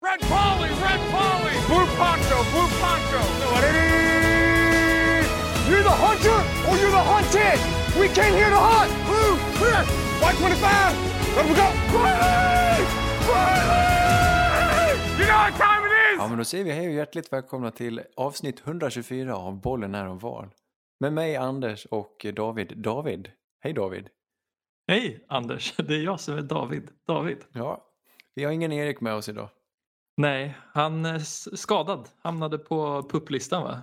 Red Polly, Red Polly, Blue Poncho, Blue Poncho. You're the hunter or you're the hunted. We came here to hunt. Blue, clear. White 25. Let we go. Riley! Riley! You know what time it is? Ja, men då säger vi hej och hjärtligt välkomna till avsnitt 124 av Bollen är om val. Med mig Anders och David. David, hej David. Hej Anders, det är jag som är David. David. Ja, vi har ingen Erik med oss idag. Nej, han är s- skadad. Hamnade på pupplistan va?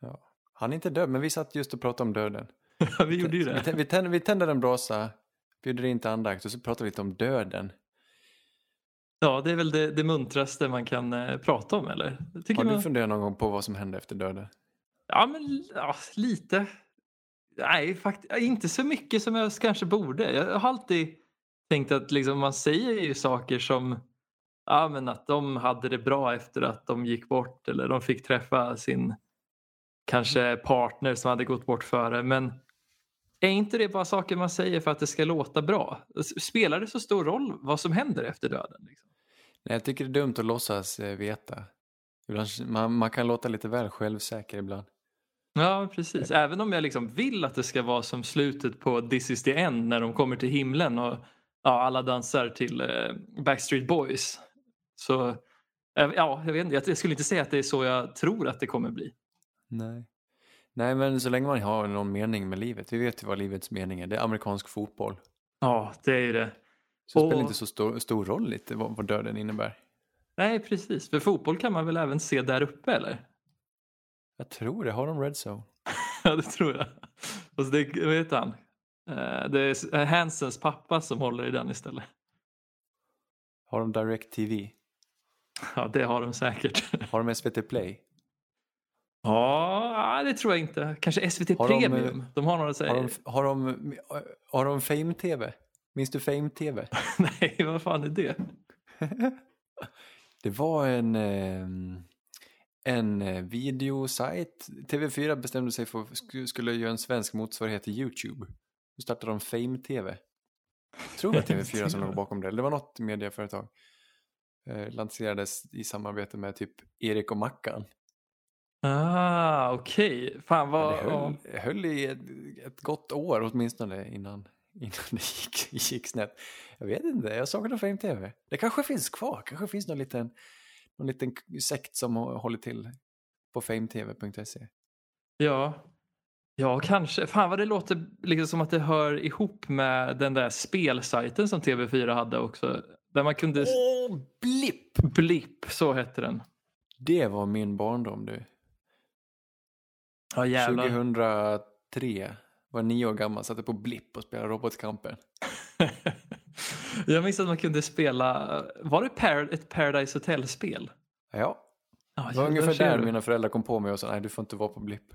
Ja. Han är inte död, men vi satt just och pratade om döden. vi gjorde ju det. vi, tänder, vi tänder en brasa, bjuder in till andakt och så pratar vi lite om döden. Ja, det är väl det, det muntraste man kan eh, prata om eller? Tycker Har du man... funderat någon gång på vad som händer efter döden? Ja, men ja, lite. Nej, faktiskt inte så mycket som jag kanske borde. Jag har alltid tänkt att liksom, man säger ju saker som ja, men att de hade det bra efter att de gick bort eller de fick träffa sin kanske partner som hade gått bort före. Men är inte det bara saker man säger för att det ska låta bra? Spelar det så stor roll vad som händer efter döden? Liksom? Nej, jag tycker det är dumt att låtsas eh, veta. Ibland, man, man kan låta lite väl självsäker ibland. Ja, precis. Även om jag liksom vill att det ska vara som slutet på This is the end när de kommer till himlen och ja, alla dansar till eh, Backstreet Boys. Så eh, ja, jag vet inte, jag skulle inte säga att det är så jag tror att det kommer bli. Nej. Nej, men så länge man har någon mening med livet. Vi vet ju vad livets mening är. Det är amerikansk fotboll. Ja, det är ju det. Så det Och- spelar inte så stor, stor roll lite vad, vad döden innebär. Nej, precis. För fotboll kan man väl även se där uppe, eller? Jag tror det. Har de Red Zone? Ja, det tror jag. Fast det, heter han? Eh, Det är Hansens pappa som håller i den istället. Har de Direct TV? Ja, det har de säkert. Har de SVT Play? Ja, det tror jag inte. Kanske SVT Har de, eh, Premium. De, har några så Har här... de, har de, har de Fame TV? Minns du Fame TV? Nej, vad fan är det? Det var en, eh, en eh, videosajt. TV4 bestämde sig för att sk- skulle göra en svensk motsvarighet till YouTube. Då startade de Fame TV. Jag tror det var TV4 som låg bakom det. Det var något medieföretag. Eh, lanserades i samarbete med typ Erik och Mackan. Ah, okej. Fan Men vad... Det höll, höll i ett, ett gott år åtminstone innan, innan det gick, gick snett. Jag vet inte, jag saknar Fame TV. Det kanske finns kvar, kanske finns någon liten, någon liten sekt som hå- håller till på fametv.se. Ja. Ja, kanske. Fan vad det låter liksom som att det hör ihop med den där spelsajten som TV4 hade också. Där man kunde... Åh, blipp! Blipp, så hette den. Det var min barndom du. Ja, jävlar. 2003 var nio år gammal, satte på blipp och spelade Robotkampen. jag minns att man kunde spela... Var det par... ett Paradise Hotel-spel? Ja, Ja, det var ungefär ser där du. mina föräldrar kom på mig och sa nej du får inte vara på blipp.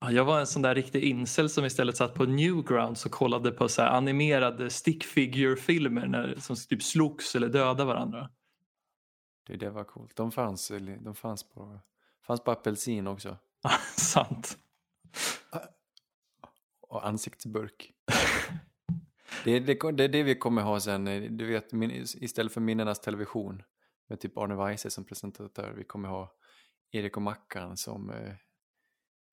Ja, jag var en sån där riktig incel som istället satt på Newgrounds och kollade på så här animerade stick figure-filmer när, som typ slogs eller dödade varandra. Det, det var coolt. De fanns, de fanns på, fanns på apelsin också. Sant. och ansiktsburk. det, är- det, det är det vi kommer ha sen, du vet, min, istället för Minnenas Television med typ Arne Weise som presentatör, vi kommer ha Erik och Mackan som eh,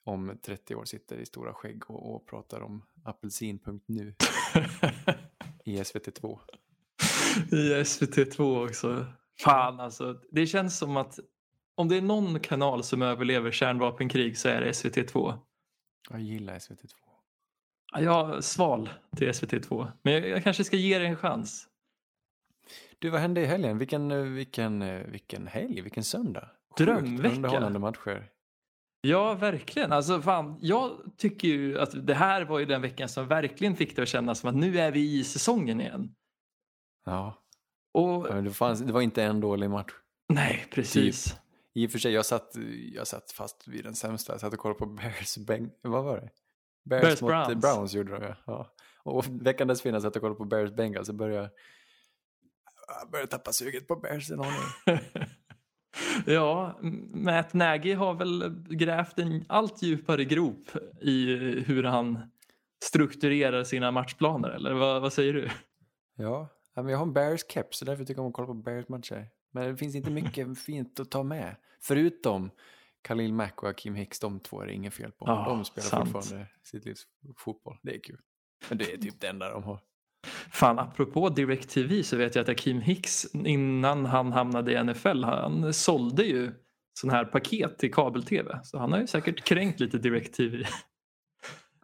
om 30 år sitter i stora skägg och, och pratar om apelsin.nu i SVT2. I SVT2 också. Fan alltså. Det känns som att om det är någon kanal som överlever kärnvapenkrig så är det SVT2. Jag gillar SVT2. Ja, Jag sval till SVT2. Men jag, jag kanske ska ge det en chans. Du, vad hände i helgen? Vilken, vilken, vilken helg, vilken söndag. Sjukt Drömvecka. underhållande matcher. Ja, verkligen. Alltså, fan, jag tycker ju att det här var ju den veckan som verkligen fick det att kännas som att nu är vi i säsongen igen. Ja, Och det, fanns, det var inte en dålig match. nej, precis. I och för sig, jag satt, jag satt fast vid den sämsta. Jag satt och kollade på Bears, Beng, vad var det? Bears, Bears mot Browns. Browns. gjorde de ja. ja. Och veckan dessförinnan satt jag och kollade på Bears Bengals och började, jag började tappa suget på Bears en aning. ja, Matt Nagy har väl grävt en allt djupare grop i hur han strukturerar sina matchplaner, eller vad, vad säger du? Ja, men jag har en Bears keps så därför tycker jag om att kolla på Bears matcher. Men det finns inte mycket fint att ta med. Förutom Khalil Mack och Akim Hicks, de två är det inget fel på. Ja, de spelar sant. fortfarande sitt livs fotboll. Det är kul. Men det är typ det enda de har. Fan, apropå DirecTV så vet jag att Akeem Hicks innan han hamnade i NFL, han sålde ju sådana här paket till kabel-tv. Så han har ju säkert kränkt lite DirecTV.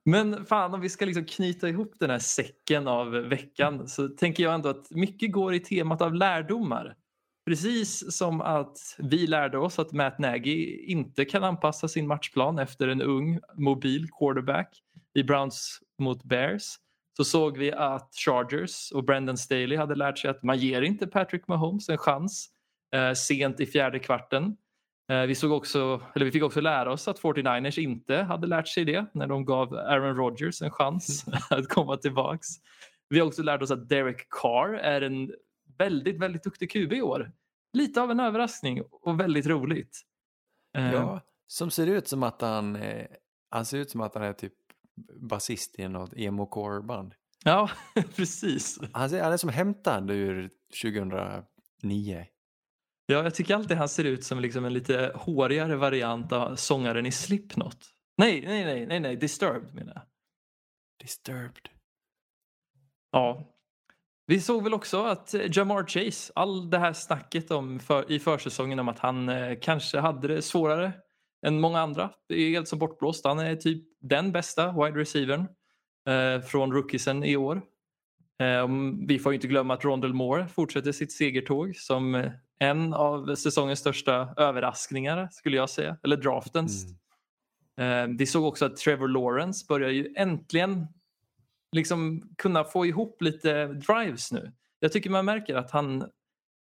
Men fan, om vi ska liksom knyta ihop den här säcken av veckan så tänker jag ändå att mycket går i temat av lärdomar. Precis som att vi lärde oss att Matt Nagy inte kan anpassa sin matchplan efter en ung mobil quarterback i Browns mot Bears så såg vi att Chargers och Brendan Staley hade lärt sig att man ger inte Patrick Mahomes en chans eh, sent i fjärde kvarten. Eh, vi, såg också, eller vi fick också lära oss att 49ers inte hade lärt sig det när de gav Aaron Rodgers en chans att komma tillbaks. Vi har också lärt oss att Derek Carr är en väldigt, väldigt duktig QB i år. Lite av en överraskning och väldigt roligt. Eh, Ja, som ser ut som att han, eh, han ser ut som att han är typ basist i något emo-core-band. ja precis. Han, är som hämtad ur 2009. Ja, jag tycker alltid han ser ut som liksom en lite hårigare variant av sångaren i Slipknot. Nej, nej, nej, nej, nej, Disturbed menar jag. Disturbed. Ja. Vi såg väl också att eh, Jamar Chase, all det här snacket om för, i försäsongen om att han eh, kanske hade det svårare än många andra. Det är helt som bortblåst. Han är typ den bästa wide receivern eh, från rookiesen i år. Eh, vi får inte glömma att Rondell Moore fortsätter sitt segertåg som eh, en av säsongens största överraskningar skulle jag säga, eller draftens. Mm. Eh, vi såg också att Trevor Lawrence börjar ju äntligen liksom kunna få ihop lite drives nu. Jag tycker man märker att han,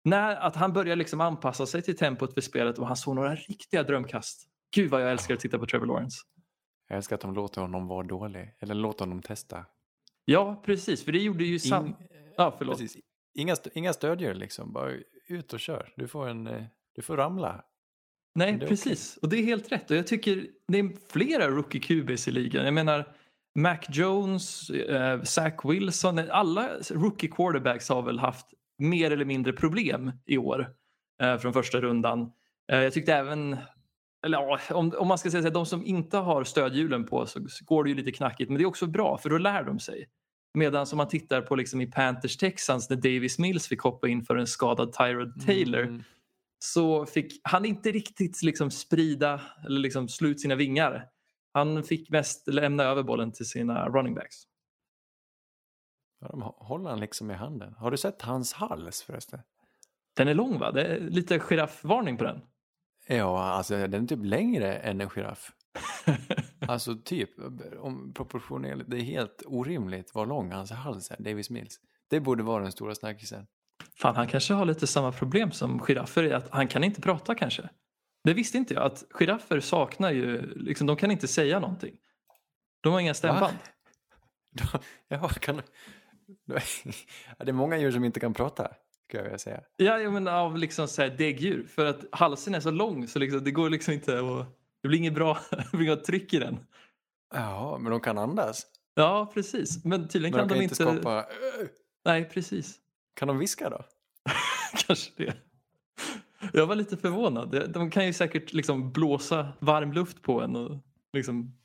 när, att han börjar liksom anpassa sig till tempot för spelet och han såg några riktiga drömkast. Gud vad jag älskar att titta på Trevor Lawrence. Jag älskar att de låter honom vara dålig. Eller låter honom testa. Ja, precis. För det gjorde ju sam... In- Ja, förlåt. Precis. Inga, st- inga stödjor liksom. Bara ut och kör. Du får, en, eh, du får ramla. Nej, precis. Och det är helt rätt. Och jag tycker det är flera rookie QBs i ligan. Jag menar Mac Jones, eh, Zach Wilson. Alla rookie quarterbacks har väl haft mer eller mindre problem i år eh, från första rundan. Eh, jag tyckte även, eller om, om man ska säga så här, de som inte har stödhjulen på så går det ju lite knackigt. Men det är också bra för då lär de sig. Medan om man tittar på liksom i Panthers Texans när Davis Mills fick hoppa in för en skadad Tyrod Taylor Mm. så fick han inte riktigt liksom sprida eller liksom slå ut sina vingar. Han fick mest lämna över bollen till sina running backs. Ja, de hå- håller han liksom i handen. Har du sett hans hals förresten? Den är lång va? Det är lite giraffvarning på den. Ja, alltså den är typ längre än en giraff. Alltså typ, om proportionellt, det är helt orimligt vad lång hans hals är, Davis Mills. Det borde vara den stora snackisen. Fan, han kanske har lite samma problem som giraffer i att han kan inte prata kanske. Det visste inte jag, att giraffer saknar ju, liksom, de kan inte säga någonting. De har inga stämband. Ja, kan... Det är många djur som inte kan prata, kan jag vilja säga. Ja, jag menar av liksom så här däggdjur. För att halsen är så lång så liksom, det går liksom inte att... Det blir inget bra det blir inget tryck i den. Ja, men de kan andas. Ja, precis. Men tydligen Men kan de kan de inte skapa... Nej, precis. Kan de viska då? Kanske det. Jag var lite förvånad. De kan ju säkert liksom blåsa varm luft på en och liksom...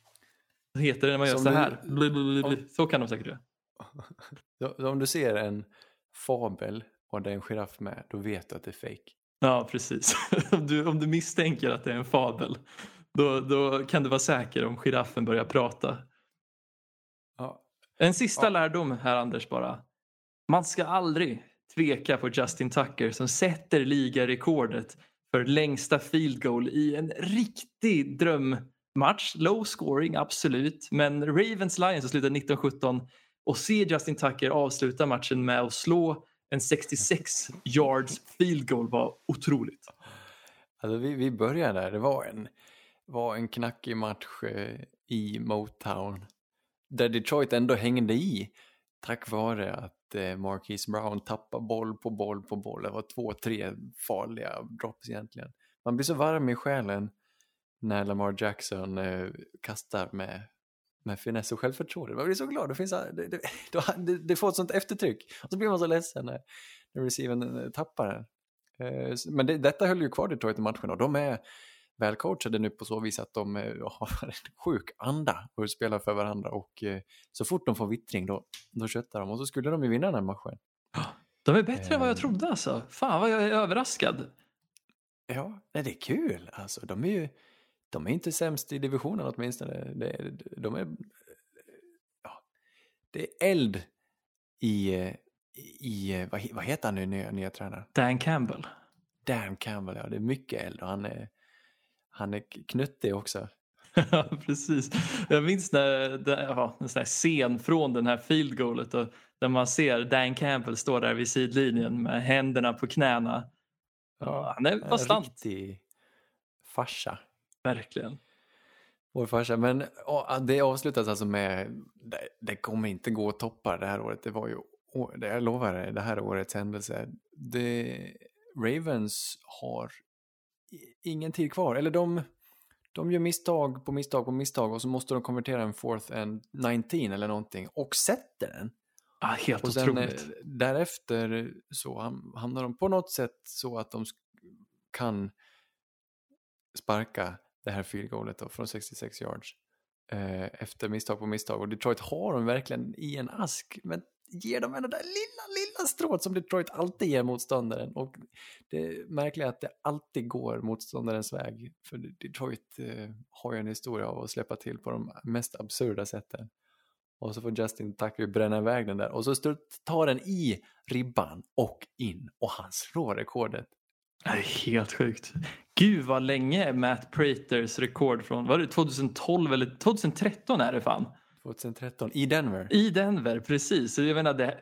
Vad heter det när man gör Som så du- här? Bli. Så kan de säkert göra. Om du ser en fabel och det är en giraff med, då vet du att det är fake. Ja, precis. om, du, om du misstänker att det är en fabel då, då kan du vara säker om giraffen börjar prata. Ja. En sista Ja. lärdom här Anders bara. Man ska aldrig tveka på Justin Tucker som sätter ligarekordet för längsta field goal i en riktig drömmatch. Low scoring, absolut. Men Ravens Lions som slutade 19-17 och se Justin Tucker avsluta matchen med att slå en 66 yards field goal var otroligt. Alltså vi, vi började där, det var en, var en knackig match eh, i Motown. Där Detroit ändå hängde i tack vare att eh, Marquise Brown tappade boll på boll på boll. Det var två, tre farliga drops egentligen. Man blir så varm i själen när Lamar Jackson eh, kastar med, med finess och självförtroende. Man blir så glad, det, finns, det, det, det, det får ett sånt eftertryck. Och så blir man så ledsen när, när receiven eh, tappar den. Eh, Men det, detta höll ju kvar Detroit i matchen och de är välcoachade nu på så vis att de eh, har en sjuk anda och spelar för varandra och eh, så fort de får vittring då, då köttar de och så skulle de ju vinna den här matchen. De är bättre än vad jag trodde alltså. Fan vad jag är överraskad. Ja, nej, det är kul. Alltså, de är ju de är inte sämst i divisionen åtminstone. Det, de är, ja, det är eld i, i vad, vad heter han nu, nya, nya tränaren? Dan Campbell. Dan Campbell, ja. Det är mycket eld och han är, han är knuttig också. Ja, precis. Jag minns när, ja, en sån scen från den här field goalet och där man ser Dan Campbell stå där vid sidlinjen med händerna på knäna. Ja, han är En bastant, riktig farsa. Verkligen. Vår farsa. Men det avslutas alltså med, det, det kommer inte gå att toppa det här året. Det var ju, det jag lovar dig, det här årets händelse. Det, Ravens har ingen tid kvar. Eller de, de gör misstag på misstag på misstag och så måste de konvertera en fourth and 19 eller någonting och sätter den. Ja, helt Och sen eh, otroligt. därefter så ham- hamnar de på något sätt så att de kan sparka det här field goalet då från 66 yards eh, efter misstag på misstag. Och Detroit har dem verkligen i en ask, men ger dem ändå det där lilla, lilla strået som Detroit alltid ger motståndaren. Och det märkliga är att det alltid går motståndarens väg. För Detroit eh, har ju en historia av att släppa till på de mest absurda sätten. Och så får Justin Tucker bränna iväg den där och så tar den i ribban och in och han slår rekordet. Det är helt sjukt. Gud vad länge Matt Praters rekord från, var det 2012 eller 2013 är det fan. 2013 i Denver. I Denver, precis. Så jag menar det,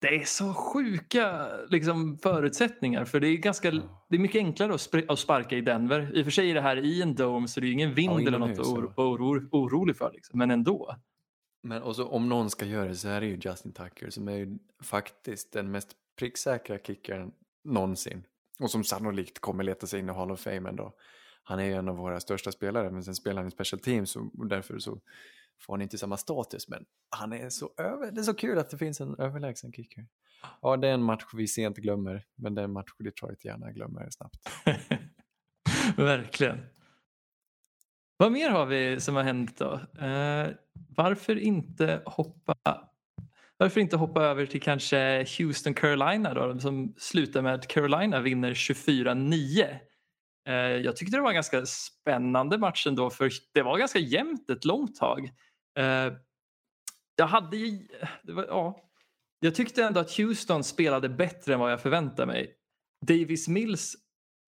det är så sjuka liksom, förutsättningar för det är, ganska, det är mycket enklare att, att sparka i Denver. I och för sig är det här i en dome så det är ingen vind eller något att ja. oro, orolig för. Liksom. Men ändå. Men och så, om någon ska göra det så är det ju Justin Tucker som är ju faktiskt den mest pricksäkra kickaren någonsin. Och som sannolikt kommer leta sig in i Hall of Fame ändå. Han är ju en av våra största spelare men sen spelar han i special teams och därför så får han inte samma status. Men han är så över, det är så kul att det finns en överlägsen kicker. Ja, det är en match vi sent glömmer, men det är en match Detroit gärna glömmer snabbt. Verkligen. Vad mer har vi som har hänt då? Eh, varför inte hoppa varför inte hoppa över till kanske Houston Carolina då som slutar med att Carolina vinner 24-9. Eh, jag tyckte det var en ganska spännande match ändå för det var ganska jämnt ett långt tag. Eh, jag hade ju, det var, ja, jag tyckte ändå att Houston spelade bättre än vad jag förväntade mig. Davis Mills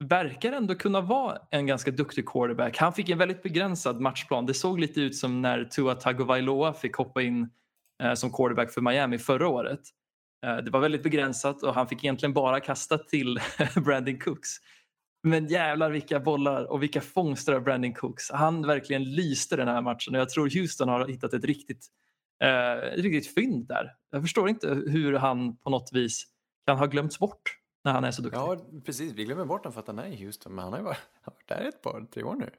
verkar ändå kunna vara en ganska duktig quarterback. Han fick en väldigt begränsad matchplan. Det såg lite ut som när Tua Tagovailoa fick hoppa in som quarterback för Miami förra året. Eh, det var väldigt begränsat och han fick egentligen bara kasta till Brandon Cooks. Men jävlar vilka bollar och vilka fångster av Brandon Cooks. Han verkligen lyste den här matchen och jag tror Houston har hittat ett riktigt, eh, ett riktigt fynd där. Jag förstår inte hur han på något vis kan ha glömts bort när han är så duktig. Ja, precis. Vi glömmer bort honom för att han är i Houston, men han har ju varit, han varit där ett par, tre år nu.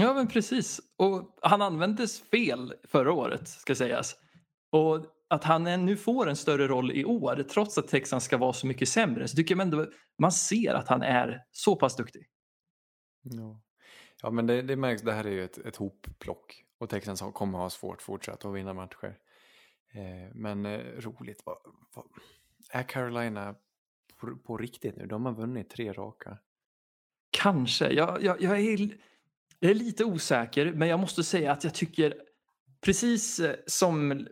Ja, men precis. Och han användes fel förra året, ska sägas. Och att han nu får en större roll i år, trots att Texans ska vara så mycket sämre, så tycker jag ändå man ser att han är så pass duktig. Ja, ja men det, det märks, det här är ju ett, ett hopplock och Texans kommer ha svårt fortsatt att vinna matcher. Eh, men eh, roligt, vad, vad, är Carolina på, på riktigt nu? De har vunnit tre raka. Kanske. Jag, jag, jag, är, jag är lite osäker, men jag måste säga att jag tycker Precis eh, som,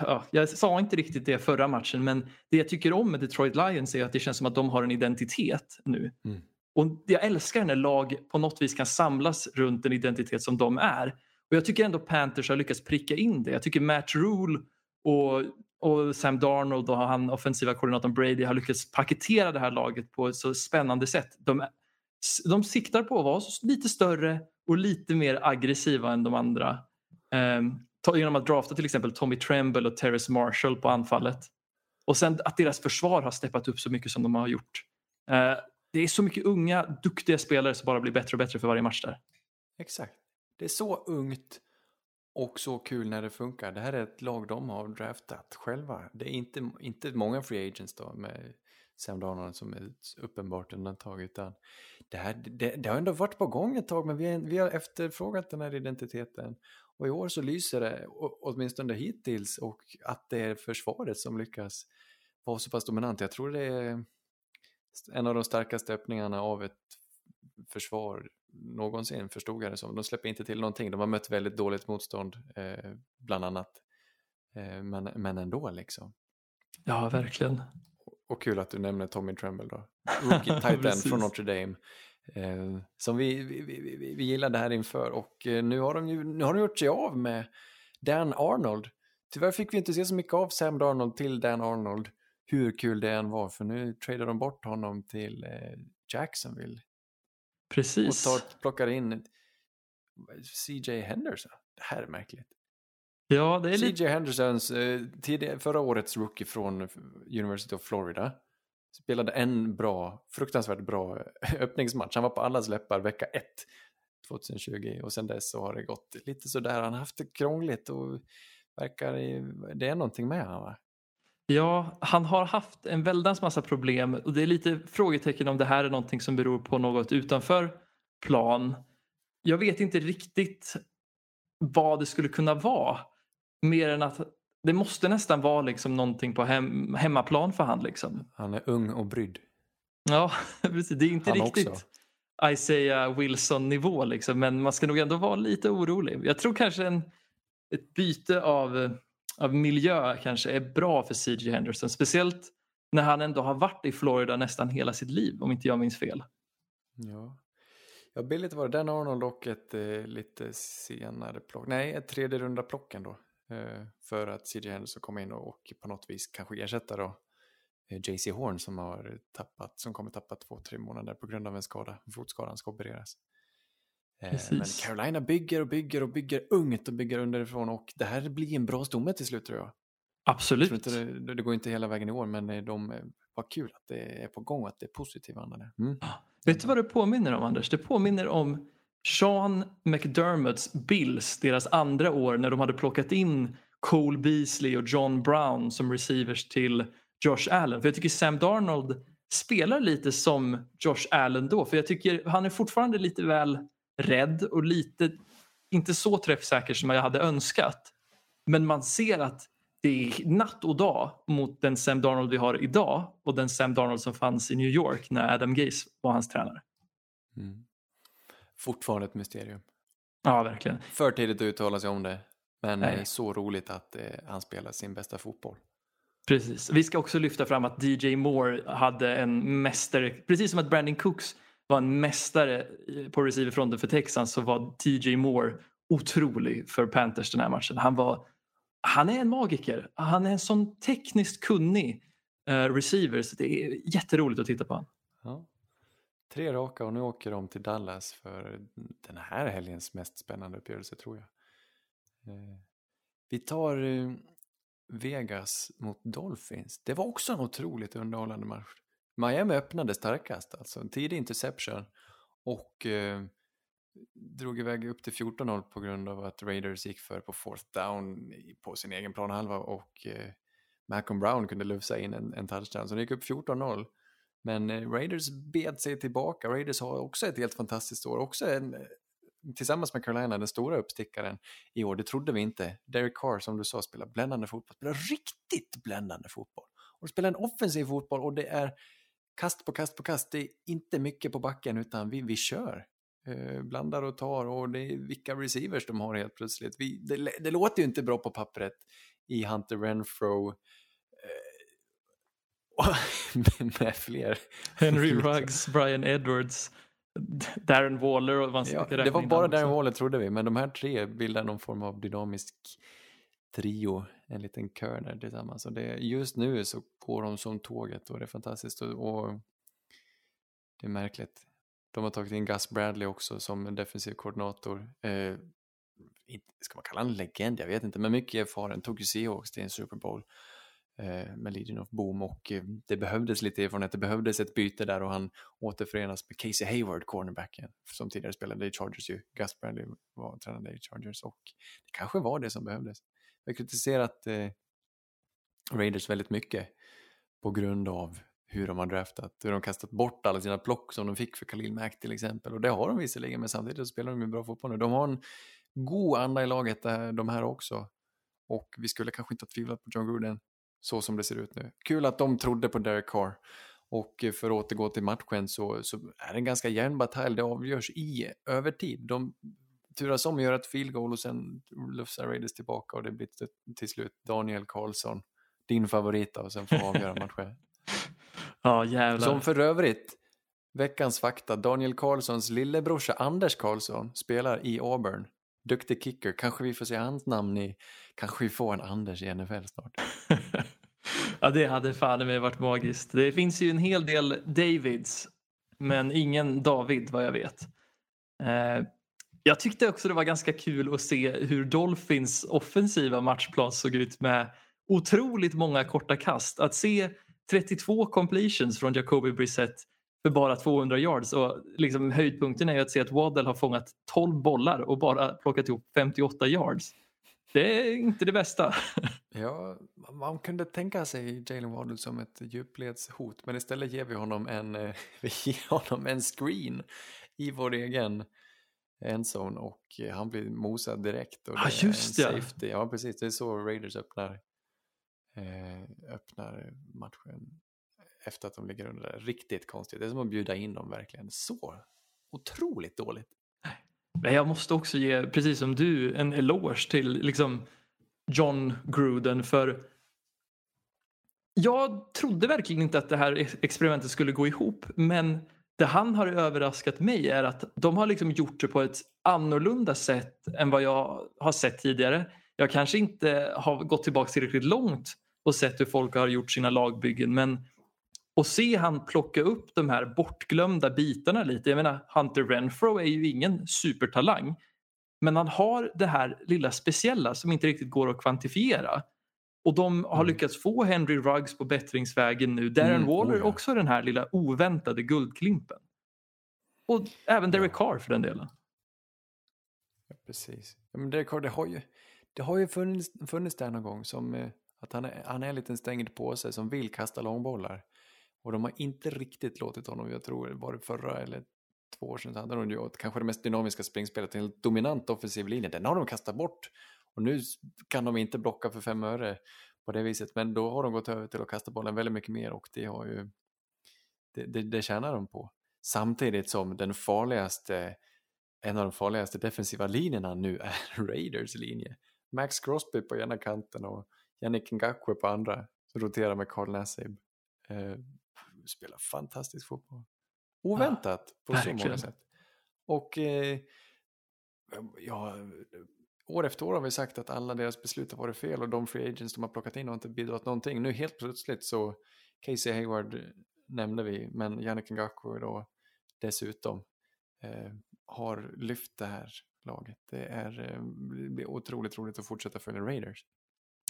ja, jag sa inte riktigt det förra matchen, men det jag tycker om med Detroit Lions är att det känns som att de har en identitet nu. Mm. Och jag älskar när lag på något vis kan samlas runt en identitet som de är. Och jag tycker ändå Panthers har lyckats pricka in det. Jag tycker Matt Rule och, och Sam Darnold och han offensiva koordinatorn Brady har lyckats paketera det här laget på ett så spännande sätt. De, de siktar på att vara lite större och lite mer aggressiva än de andra. Ehm, genom att drafta till exempel Tommy Tremble och Terrace Marshall på anfallet. Och sen att deras försvar har steppat upp så mycket som de har gjort. Eh, det är så mycket unga, duktiga spelare som bara blir bättre och bättre för varje match där. Exakt. Det är så ungt och så kul när det funkar. Det här är ett lag de har draftat själva. Det är inte, inte många free agents då med Sam Darnold som är uppenbart undantag. Utan det, här, det, det har ändå varit på gång ett tag men vi, vi har efterfrågat den här identiteten. Och i år så lyser det, åtminstone hittills, och att det är försvaret som lyckas vara så pass dominant. Jag tror det är en av de starkaste öppningarna av ett försvar någonsin, förstod jag det som. De släpper inte till någonting, de har mött väldigt dåligt motstånd, eh, bland annat. Eh, men, men ändå liksom. Ja, verkligen. Och kul att du nämner Tommy Tremble då. Rookie tight end från Notre Dame. Eh, som vi, vi, vi, vi gillade här inför och eh, nu har de ju nu har de gjort sig av med Dan Arnold. Tyvärr fick vi inte se så mycket av Sam Darnold till Dan Arnold. Hur kul det än var för nu tradar de bort honom till eh, Jacksonville. Precis. Och tar, plockar in CJ Henderson. Det här är märkligt. Ja, det är CJ lite... Hendersons förra årets rookie från University of Florida spelade en bra, fruktansvärt bra öppningsmatch. Han var på allas läppar vecka 1 2020 och sen dess så har det gått lite sådär. Han har haft det krångligt och verkar, det är någonting med honom va? Ja, han har haft en väldans massa problem och det är lite frågetecken om det här är någonting som beror på något utanför plan. Jag vet inte riktigt vad det skulle kunna vara. Mer än att det måste nästan vara liksom någonting på hem, hemmaplan för han. Liksom. Han är ung och brydd. Ja, precis. Det är inte Han riktigt också. Isaiah Wilson-nivå liksom, men man ska nog ändå vara lite orolig. Jag tror kanske en, ett byte av, av miljö kanske är bra för CJ Henderson. Speciellt när han ändå har varit i Florida nästan hela sitt liv om inte jag minns fel. Ja. Ja, billigt var det. Den Arnold och ett eh, lite senare plock. Nej, ett tredje runda plock ändå. Eh, för att CJ Henderson kom in och, på något vis kanske ersätta då eh, JC Horn som har tappat, som kommer tappa två, tre månader på grund av en skada. Fotskadan ska opereras. Eh, men Precis. Carolina bygger och bygger och bygger ungt och bygger underifrån och det här blir en bra stomme till slut tror jag. Jag Absolut. tror inte det, det går inte hela vägen i år men de, vad kul att det är på gång och att det är positiv anda där. Mm. Vet du vad det påminner om Anders? Det påminner om Sean McDermotts Bills, deras andra år när de hade plockat in Cole Beasley och John Brown som receivers till Josh Allen. För jag tycker Sam Darnold spelar lite som Josh Allen då. För jag tycker han är fortfarande lite väl rädd och lite inte så träffsäker som jag hade önskat. Men man ser att det är natt och dag mot den Sam Darnold vi har idag och den Sam Darnold som fanns i New York när Adam Gase var hans tränare. Mm. Fortfarande ett mysterium. Ja, verkligen. För tidigt att uttala sig om det. Men Nej. eh, så roligt att eh, han spelar sin bästa fotboll. Precis. Vi ska också lyfta fram att DJ Moore hade en mästare, precis som att Brandon Cooks var en mästare på receiverfronten för Texans så var TJ Moore otrolig för Panthers den här matchen. Han, var, han är en magiker. Han är en sån tekniskt kunnig eh, receiver så det är jätteroligt att titta på honom. Ja. Tre raka och nu åker de till Dallas för den här helgens mest spännande uppgörelse tror jag. Eh, vi tar eh, Vegas mot Dolphins. Det var också en otroligt underhållande match. Miami öppnade starkast, alltså en tidig interception och eh, drog iväg upp till 14-0 på grund av att Raiders gick för på fourth down på sin egen planhalva och eh, Malcolm Brown kunde lufsa in en, en touchdown. Så det gick upp 14-0. Men eh, Raiders bed sig tillbaka. Raiders har också ett helt fantastiskt år. Också en, eh, tillsammans med Carolina den stora uppstickaren i år. Det trodde vi inte. Derek Carr som du sa spelar bländande fotboll. Spelar riktigt bländande fotboll. Och spelar en offensiv fotboll och det är kast på kast på kast. Det är inte mycket på backen utan vi, vi kör. Eh, blandar och tar och det är vilka receivers de har helt plötsligt. Vi, det, det låter ju inte bra på pappret i Hunter Renfro med fler. Henry Ruggs, Brian Edwards, Darren Waller och man Ja, det var bara Darren. Waller trodde vi, men de här tre bildar någon form av dynamisk trio, en liten kör där tillsammans. Och det, just nu så går de som tåget och det är fantastiskt och, och det är märkligt. De har tagit in Gus Bradley också som en defensiv koordinator. Eh, ska man kalla honom legend? Jag vet inte, men mycket erfaren. Tog ju Seahawks till en Super Bowl Eh, med Legion of Boom och eh, det behövdes lite erfarenhet. Det behövdes ett byte där och han återförenas med Casey Hayward, cornerbacken, som tidigare spelade i Chargers ju. Gus Bradley var tränade i Chargers och det kanske var det som behövdes. Jag har kritiserat eh, Raiders väldigt mycket på grund av hur de har draftat, hur de kastat bort alla sina plock som de fick för Khalil Mack till exempel. Och det har de visserligen, men samtidigt spelar de ju bra fotboll nu. De har en god anda i laget, eh, de här också. Och vi skulle kanske inte ha tvivlat på John Gruden så som det ser ut nu. Kul att de trodde på Derek Carr. Och för att återgå till matchen så, så är det en ganska jämn batalj. Det avgörs i övertid. De turas om att göra ett field goal och sen lufsar Raiders tillbaka och det blir till slut Daniel Karlsson, din favorit och sen får avgöra matchen. ja, jävlar. Som för övrigt, veckans fakta, Daniel Karlssons lillebrorsa Anders Karlsson spelar i Auburn. Duktig kicker, kanske vi får se hans namn i, kanske vi får en Anders i NFL snart. ja, det hade fan med varit magiskt. Det finns ju en hel del Davids, men ingen David vad jag vet. Eh, jag tyckte också det var ganska kul att se hur Dolphins offensiva matchplan såg ut med otroligt många korta kast. Att se 32 completions från Jacoby Brissett för bara 200 yards och liksom höjdpunkten är ju att se att Waddell har fångat 12 bollar och bara plockat ihop 58 yards. Det är inte det bästa. Ja, man kunde tänka sig Jalen Waddell som ett djupledshot men istället ger vi honom en, eh, vi ger honom en screen i vår egen endzone och eh, han blir mosad direkt. Och ah, just det. Safety. Ja, precis. Det är så Raiders öppnar, eh, öppnar matchen efter att de ligger under det. Riktigt konstigt. Det är som att bjuda in dem verkligen. Så otroligt dåligt. Men jag måste också ge, precis som du, en eloge till liksom John Gruden för jag trodde verkligen inte att det här experimentet skulle gå ihop men det han har överraskat mig är att de har liksom gjort det på ett annorlunda sätt än vad jag har sett tidigare. Jag kanske inte har gått tillbaka tillräckligt långt och sett hur folk har gjort sina lagbyggen men att se han plocka upp de här bortglömda bitarna lite. Jag menar Hunter Renfro är ju ingen supertalang men han har det här lilla speciella som inte riktigt går att kvantifiera. Och de har mm. lyckats få Henry Ruggs på bättringsvägen nu. Darren mm, Waller oh ja. också den här lilla oväntade guldklimpen. Och även Derek Carr för den delen. Ja, precis. Ja, men Derek Carr, det har ju, det har ju funnits, funnits där någon gång som eh, att han är, han är en liten stängd påse som vill kasta långbollar. Och de har inte riktigt låtit honom, jag tror det var det förra eller två år sedan, så hade de ju kanske det mest dynamiska springspelet, en helt dominant offensiv linje. Den har de kastat bort och nu kan de inte blocka för fem öre på det viset, men då har de gått över till att kasta bollen väldigt mycket mer och det har ju det, det, det tjänar de på. Samtidigt som den farligaste, en av de farligaste defensiva linjerna nu är Raiders linje. Max Crosby på ena kanten och Yannick Ngakwe på andra, roterar med Carl Nassib. Eh, Spelar fantastisk fotboll. Oväntat ja, på verkligen. så många sätt. Och eh, ja, år efter år har vi sagt att alla deras beslut har varit fel och de free agents de har plockat in har inte bidragit någonting. Nu helt plötsligt så, Casey Hayward nämnde vi, men Yannick Ngakwe då dessutom eh, har lyft det här laget. Det är, eh, det blir otroligt roligt att fortsätta följa Raiders.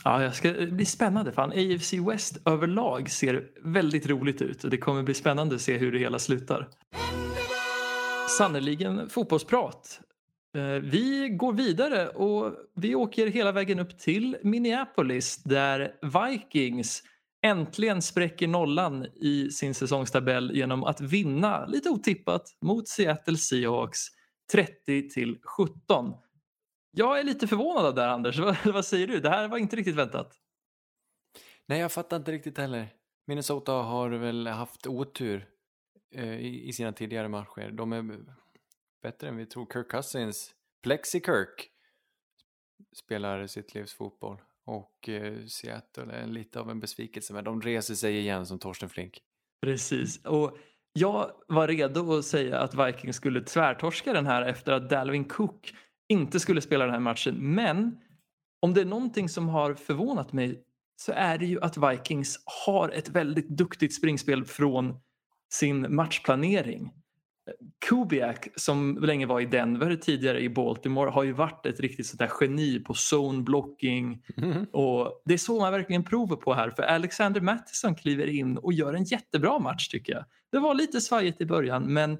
Ja, jag ska, det blir spännande. Fan, AFC West överlag ser väldigt roligt ut och det kommer bli spännande att se hur det hela slutar. Sannerligen fotbollsprat. Eh, vi går vidare och vi åker hela vägen upp till Minneapolis där Vikings äntligen spräcker nollan i sin säsongstabell genom att vinna lite otippat mot Seattle Seahawks 30 till 17. Jag är lite förvånad här Anders, vad säger du? Det här var inte riktigt väntat. Nej, jag fattar inte riktigt heller. Minnesota har väl haft otur eh, i, sina tidigare matcher. De är bättre än vi tror. Kirk Cousins, Plexi Kirk, spelar sitt livs fotboll. Och eh, Seattle är lite av en besvikelse, men de reser sig igen som Torsten Flink. Precis, och jag var redo att säga att Vikings skulle tvärtorska den här efter att Dalvin Cook inte skulle spela den här matchen. Men om det är någonting som har förvånat mig så är det ju att Vikings har ett väldigt duktigt springspel från sin matchplanering. Kubiak som länge var i Denver, tidigare i Baltimore, har ju varit ett riktigt sådär geni på zone blocking. Mm. Och det är så man verkligen provar på här för Alexander Mattison kliver in och gör en jättebra match tycker jag. Det var lite svajigt i början men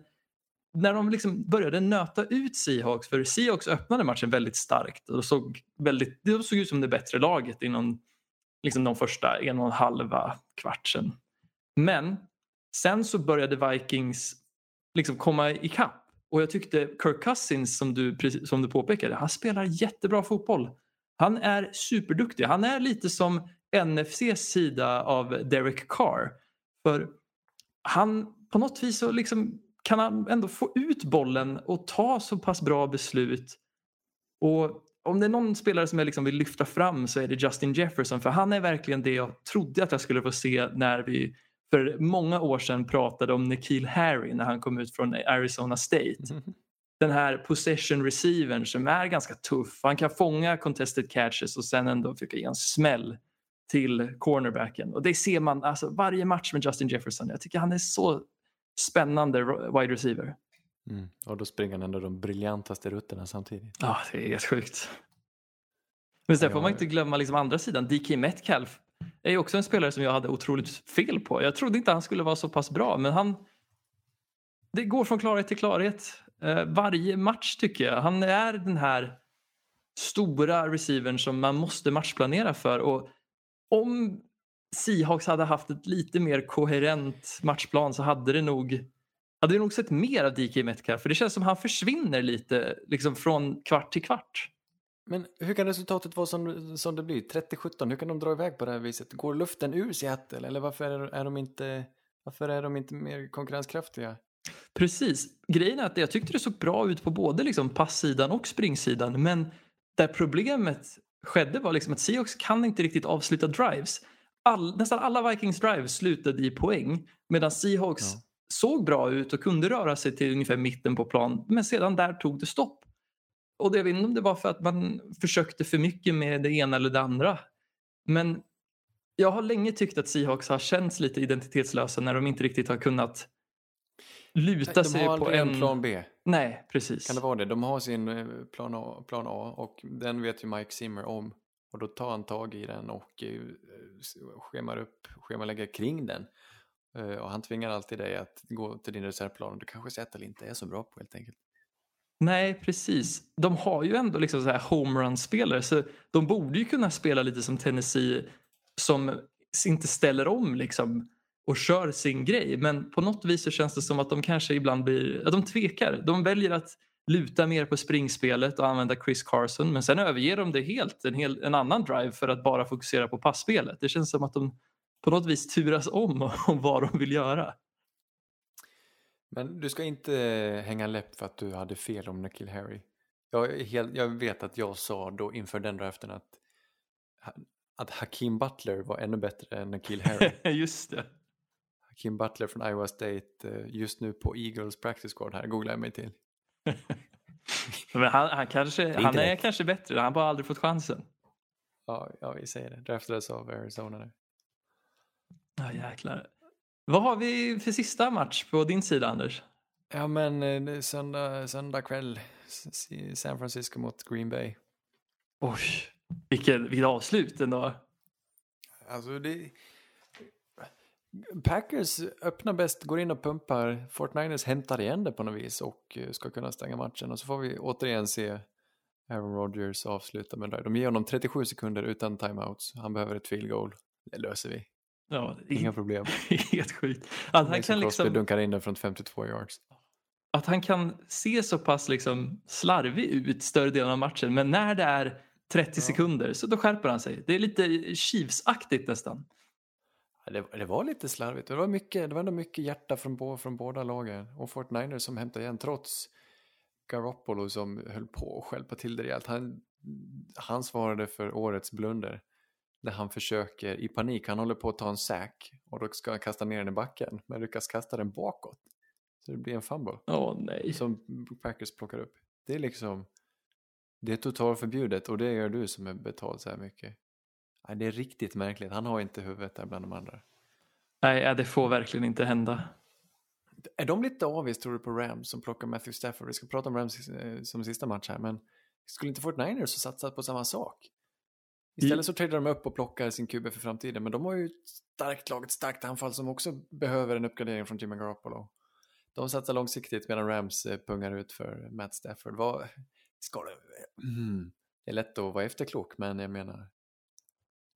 när de liksom började nöta ut Seahawks, för Seahawks öppnade matchen väldigt starkt och såg, väldigt, de såg ut som det bättre laget inom liksom de första en och en halva kvartsen. Men Sen så började Vikings liksom komma ikapp. Och jag tyckte Kirk Cousins, som du, som du påpekade, han spelar jättebra fotboll. Han är superduktig. Han är lite som NFCs sida av Derek Carr. För han på något vis så liksom kan han ändå få ut bollen och ta så pass bra beslut. Och om det är någon spelare som jag liksom vill lyfta fram så är det Justin Jefferson för han är verkligen det jag trodde att jag skulle få se när vi för många år sedan pratade om Nikhil Harry när han kom ut från Arizona State. Mm. Den här possession receivern som är ganska tuff. Han kan fånga contested catches och sen ändå försöka ge en smäll till cornerbacken. Och det ser man alltså varje match med Justin Jefferson. Jag tycker han är så spännande wide receiver. Mm. Och då springer han ändå de briljantaste rutterna samtidigt. Ja, det är helt sjukt. Men sen får man inte glömma liksom andra sidan. DK Metcalf är ju också en spelare som jag hade otroligt fel på. Jag trodde inte han skulle vara så pass bra, men han... Det går från klarhet till klarhet. Eh, varje match tycker jag. Han är den här stora receivern som man måste matchplanera för. Och om Seahawks hade haft ett lite mer koherent matchplan så hade det nog hade vi nog sett mer av DK Metcalf för det känns som han försvinner lite liksom från kvart till kvart. Men hur kan resultatet vara som, som det blir? 30-17, hur kan de dra iväg på det här viset? Går luften ur Seattle eller varför är, är, de, inte, varför är de inte mer konkurrenskraftiga? Precis. Grejen är att jag tyckte det såg bra ut på både liksom passsidan och springsidan men där problemet skedde var liksom att Seahawks kan inte riktigt avsluta drives. All, nästan alla Vikings drives slutade i poäng medan Seahawks ja. såg bra ut och kunde röra sig till ungefär mitten på plan men sedan där tog det stopp. Och det, jag vet inte om det var för att man försökte för mycket med det ena eller det andra. Men jag har länge tyckt att Seahawks har känts lite identitetslösa när de inte riktigt har kunnat luta de sig på en... en plan B. Nej, precis. Kan det vara det? De har sin eh, plan A, plan A och den vet ju Mike Zimmer om. Och då tar han tag i den och eh, schemar upp, schemalägger kring den. Eh, och han tvingar alltid dig att gå till din reservplan och du kanske Seattle inte är så bra på helt enkelt. Nej, precis. De har ju ändå liksom så här homerun-spelare så de borde ju kunna spela lite som Tennessee som inte ställer om liksom och kör sin grej. Men på något vis så känns det som att de kanske ibland blir, att de tvekar. De väljer att luta mer på springspelet och använda Chris Carson men sen överger de det helt, en, hel, en annan drive för att bara fokusera på passspelet. Det känns som att de på något vis turas om om vad de vill göra. Men du ska inte hänga läpp för att du hade fel om Nakil Harry. Jag, helt, jag vet att jag sa då inför den draften att, att Hakim Butler var ännu bättre än Nakil Harry. Just det. Hakim Butler från Iowa State eh, just nu på Eagles practice squad här googlar jag mig till. Men han, han, kanske, är han är kanske bättre, han har bara aldrig fått chansen. Ja, ja vi säger det. Draftades av Arizona nu. Ja jäklar. Vad har vi för sista match på din sida Anders? Ja men eh, söndag, söndag kväll San Francisco mot Green Bay. Oj, vilket, vilket avslut ändå. Alltså det... Packers öppnar bäst, går in och pumpar. Fortniners hämtar igen det på något vis och eh, ska kunna stänga matchen. Och så får vi återigen se Aaron Rodgers avsluta med det. De ger honom 37 sekunder utan timeouts. Han behöver ett field goal. Det löser vi. Ja, Inga problem. Helt sjukt. Att han kan liksom... dunkar in den från 52 yards. Att han kan se så pass liksom slarvig ut större delen av matchen men när det är 30 ja. sekunder så då skärper han sig. Det är lite Chiefs-aktigt nästan. Det, det, var lite slarvigt. Det var, mycket, det var ändå mycket hjärta från, från båda lagen. Och Fort Niners som hämtade igen trots Garoppolo som höll på att skälpa till det rejält. Han, han svarade för årets blunder när han försöker i panik, han håller på att ta en sack och då ska han kasta ner den i backen men lyckas kasta den bakåt. Så det blir en fumble. Åh nej. Som Packers plockar upp. Det är liksom, det är totalförbjudet och det gör du som är betald så här mycket. Nej, det är riktigt märkligt, han har inte huvudet där bland de andra. Nej, det får verkligen inte hända. Är de lite avis tror du på Rams som plockar Matthew Stafford? Vi ska prata om Rams eh, som sista match här men skulle inte Fort Niners ha satsat på samma sak? Istället så tradar de upp och plockar sin QB för framtiden. Men de har ju ett starkt lag, ett starkt anfall som också behöver en uppgradering från Jimmy Garoppolo. De satsar långsiktigt medan Rams eh, pungar ut för Matt Stafford. Vad ska det... Mm. det är lätt att vara efterklok, men jag menar...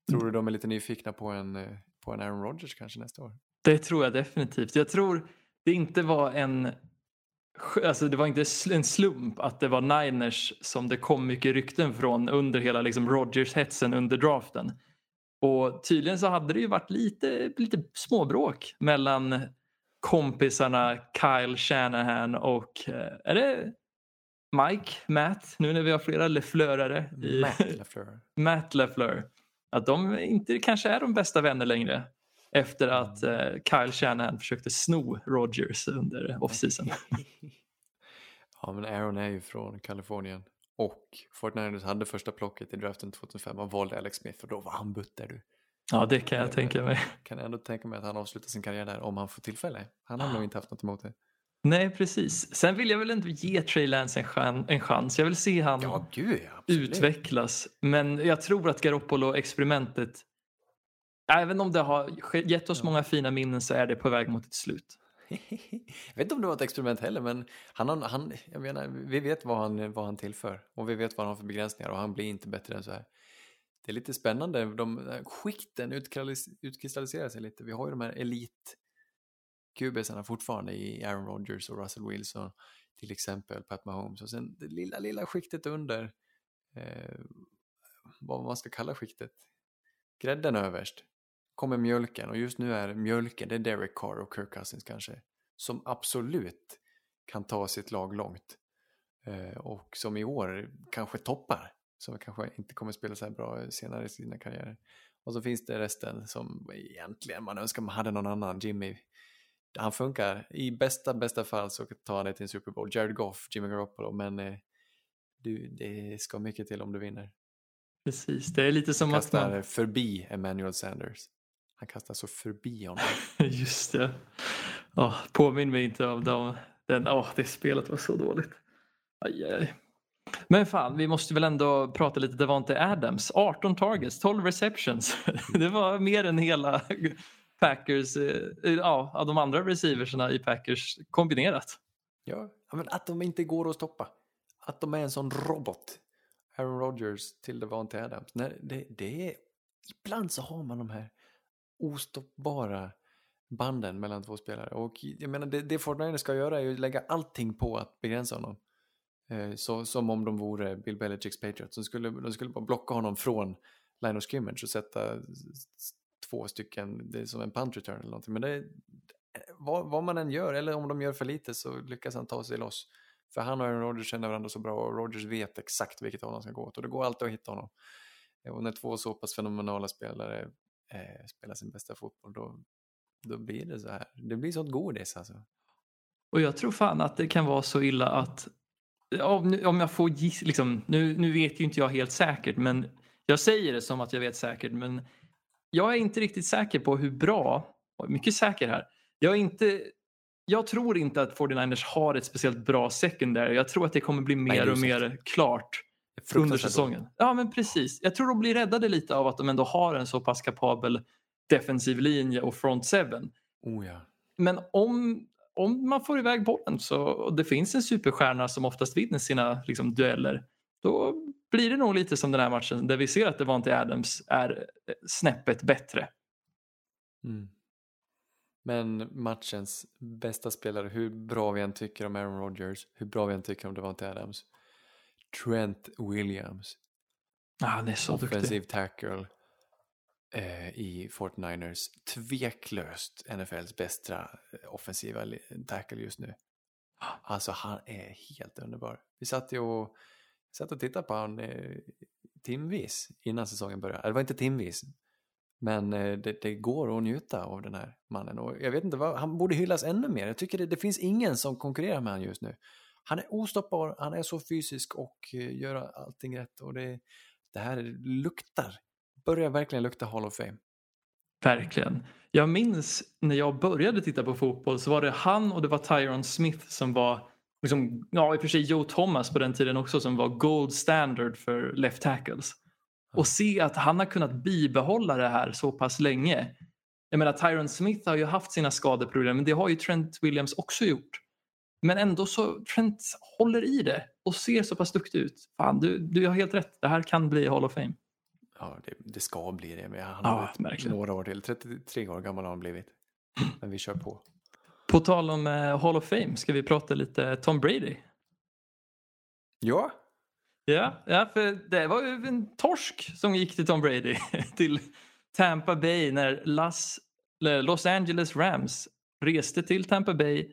Tror du de är lite nyfikna på en, eh, på en Aaron Rodgers kanske nästa år? Det tror jag definitivt. Jag tror det inte var en Alltså det var inte en slump att det var Niners som det kom mycket rykten från under hela liksom Rodgers-hetsen under draften. Och tydligen så hade det ju varit lite, lite småbråk mellan kompisarna Kyle Shanahan och eh, är det Mike, Matt, nu när vi har flera Lefleurare. I... Matt Lefleur. Matt Lefleur. Att de inte kanske är de bästa vänner längre efter att eh, Kyle Shanahan försökte sno Rodgers under offseason. ja men Aaron är ju från Kalifornien och Fortnite hade första plocket i draften 2005 och valde Alex Smith och då var han butter du. Ja det kan jag tänka mig. Kan jag ändå tänka mig att han avslutar sin karriär där om han får tillfälle. Han har nog inte haft något emot det. Nej precis. Sen vill jag väl ändå ge Trey Lance en, chan en chans. Jag vill se han ja, gud, utvecklas. Men jag tror att Garoppolo-experimentet Även om det har gett oss många fina minnen så är det på väg mot ett slut. jag vet inte om det var ett experiment heller men han, har, han, jag menar, vi vet vad han, vad han tillför och vi vet vad han har för begränsningar och han blir inte bättre än så här. Det är lite spännande, de skikten utkristalliserar sig lite. Vi har ju de här elit QBsarna fortfarande i Aaron Rodgers och Russell Wilson till exempel, Pat Mahomes och sen det lilla, lilla skiktet under eh, vad man ska kalla skiktet. Grädden överst kommer mjölken och just nu är mjölken, det är Derek Carr och Kirk Cousins kanske, som absolut kan ta sitt lag långt. Eh, och som i år kanske toppar, som kanske inte kommer spela så här bra senare i sina karriärer. Och så finns det resten som egentligen man önskar man hade någon annan. Jimmy, han funkar. I bästa, bästa fall så tar han det till en Super Bowl. Jared Goff, Jimmy Garoppolo, men eh, du, det ska mycket till om du vinner. Precis, det är lite som Kastar att man... förbi Emmanuel Sanders. Han kastar så förbi honom. Just det. Oh, påminn mig inte av dem. Den, oh, det spelet var så dåligt. Aj, aj. Men fan, vi måste väl ändå prata lite Devante Adams. 18 targets, 12 receptions. Det var mer än hela Packers, eh, ja, de andra receiverserna i Packers kombinerat. Ja, men att de inte går att stoppa. Att de är en sån robot. Aaron Rodgers till Devante Adams. Nej, det, det är, ibland så har man de här ostoppbara banden mellan två spelare. Och jag menar, det, det Fortnite ska göra är ju lägga allting på att begränsa honom. Eh, så, som om de vore Bill Belichicks Patriots. De skulle, de skulle bara blocka honom från line of scrimmage och sätta två stycken, det är som en punt return eller någonting. Men det, vad, vad, man än gör, eller om de gör för lite så lyckas han ta sig loss. För han och Aaron Rodgers känner varandra så bra och Rodgers vet exakt vilket håll han ska gå åt och det går alltid att hitta honom. Eh, och när två så pass fenomenala spelare eh, spelar sin bästa fotboll då, då blir det så här. Det blir sånt godis alltså. Och jag tror fan att det kan vara så illa att om jag får gissa, liksom, nu, nu vet ju inte jag helt säkert men jag säger det som att jag vet säkert men jag är inte riktigt säker på hur bra, mycket säker här, jag är inte jag tror inte att 49ers har ett speciellt bra secondary. Jag tror att det kommer bli mer Nej, och mer klart under säsongen. Ja men precis. Jag tror de blir räddade lite av att de ändå har en så pass kapabel defensiv linje och front seven. Oh, ja. Men om, om man får iväg bollen så, och det finns en superstjärna som oftast vinner sina liksom, dueller då blir det nog lite som den här matchen där vi ser att Devante Adams är snäppet bättre. Mm. Men matchens bästa spelare, hur bra vi än tycker om Aaron Rodgers, hur bra vi än tycker om Devante Adams, Trent Williams. Ah, han är så Offensive duktig. tackle eh, i 49ers. Tveklöst NFLs bästa eh, offensiva tackle just nu. Alltså han är helt underbar. Vi satt ju och, satt och tittade på honom eh, timvis innan säsongen började. Det var inte timvis. Men eh, det, det, går att njuta av den här mannen och jag vet inte vad, han borde hyllas ännu mer. Jag tycker det, det finns ingen som konkurrerar med honom just nu han är ostoppbar, han är så fysisk och eh, gör allting rätt och det, det här luktar, börjar verkligen lukta Hall of Fame. Verkligen. Jag minns när jag började titta på fotboll så var det han och det var Tyron Smith som var, liksom, ja i och för sig Joe Thomas på den tiden också som var gold standard för left tackles. Och se att han har kunnat bibehålla det här så pass länge. Jag menar Tyron Smith har ju haft sina skadeproblem men det har ju Trent Williams också gjort. Men ändå så Trent håller i det och ser så pass duktig ut. Fan, du, du har helt rätt. Det här kan bli Hall of Fame. Ja, det, det ska bli det. Men han har ja, några år till. 33 år gammal har han blivit. Men vi kör på. På tal om eh, Hall of Fame, ska vi prata lite Tom Brady? Ja, Ja, ja, för det var ju en torsk som gick till Tom Brady till Tampa Bay när Las, Los Angeles Rams reste till Tampa Bay.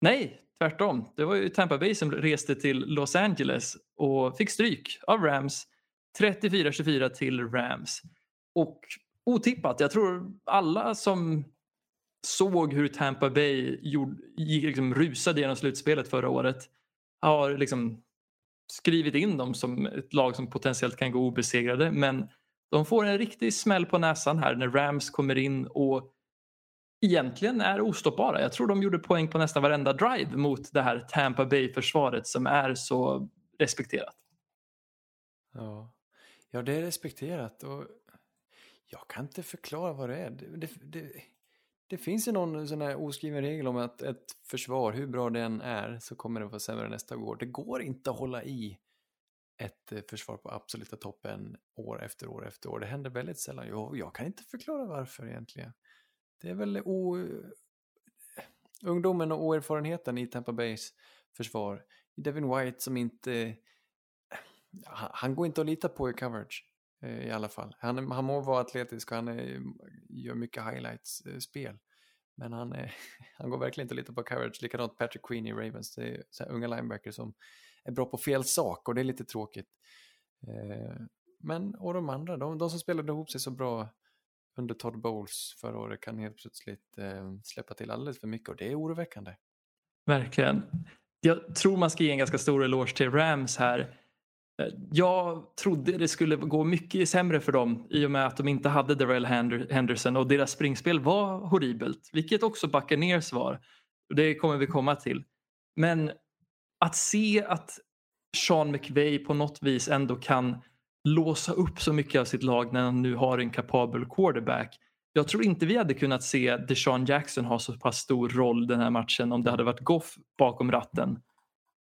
Nej, tvärtom. Det var ju Tampa Bay som reste till Los Angeles och fick stryk av Rams. 34-24 till Rams. Och otippat, jag tror alla som såg hur Tampa Bay gjorde, liksom rusade genom slutspelet förra året har liksom skrivit in dem som ett lag som potentiellt kan gå obesegrade men de får en riktig smäll på näsan här när Rams kommer in och egentligen är ostoppbara. Jag tror de gjorde poäng på nästan varenda drive mot det här Tampa Bay-försvaret som är så respekterat. Ja. ja, det är respekterat och jag kan inte förklara vad det är. Det, det, det, finns ju någon sån här oskriven regel om att ett försvar, hur bra det än är, så kommer det vara sämre nästa år. Det går inte att hålla i ett eh, försvar på absoluta toppen år efter år efter år. Det händer väldigt sällan. Jag, jag kan inte förklara varför egentligen. Det är väl o... ungdomen och oerfarenheten i Tampa Bays försvar. Devin White som inte... Han går inte att lita på i coverage Eh, i alla fall. Han, han må vara atletisk och han är, gör mycket highlights-spel. Men han, är, han går verkligen inte att lita på coverage. Likadant Patrick Queen i Ravens. Det är så unga linebackers som är bra på fel sak och det är lite tråkigt. Eh, men och de andra, de, de som spelade ihop sig så bra under Todd Bowles förra året kan helt plötsligt eh, släppa till alldeles för mycket och det är oroväckande. Verkligen. Jag tror man ska ge en ganska stor eloge till Rams här. Eh, jag trodde det skulle gå mycket sämre för dem i och med att de inte hade Darrell Henderson och deras springspel var horribelt, vilket också Buccaneers var. Det kommer vi komma till. Men att se att Sean McVay på något vis ändå kan låsa upp så mycket av sitt lag när han nu har en kapabel quarterback. Jag tror inte vi hade kunnat se Deshaun Jackson ha så pass stor roll den här matchen om det hade varit Goff bakom ratten.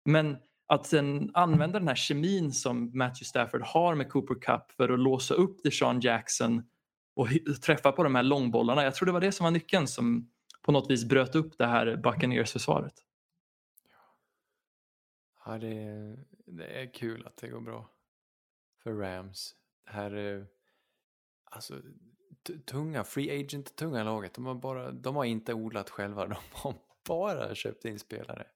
Men att sen använda den här kemin som Matthew Stafford har med Cooper Cup för att låsa upp Deshaun Jackson och träffa på de här långbollarna. Jag tror det var det som var nyckeln som på något vis bröt upp det här Buccaneers-försvaret. Ja, det är, det är kul att det går bra för Rams. Det här är alltså tunga, free agent-tunga laget. De har, bara, de har inte odlat själva, de har bara köpt in spelare.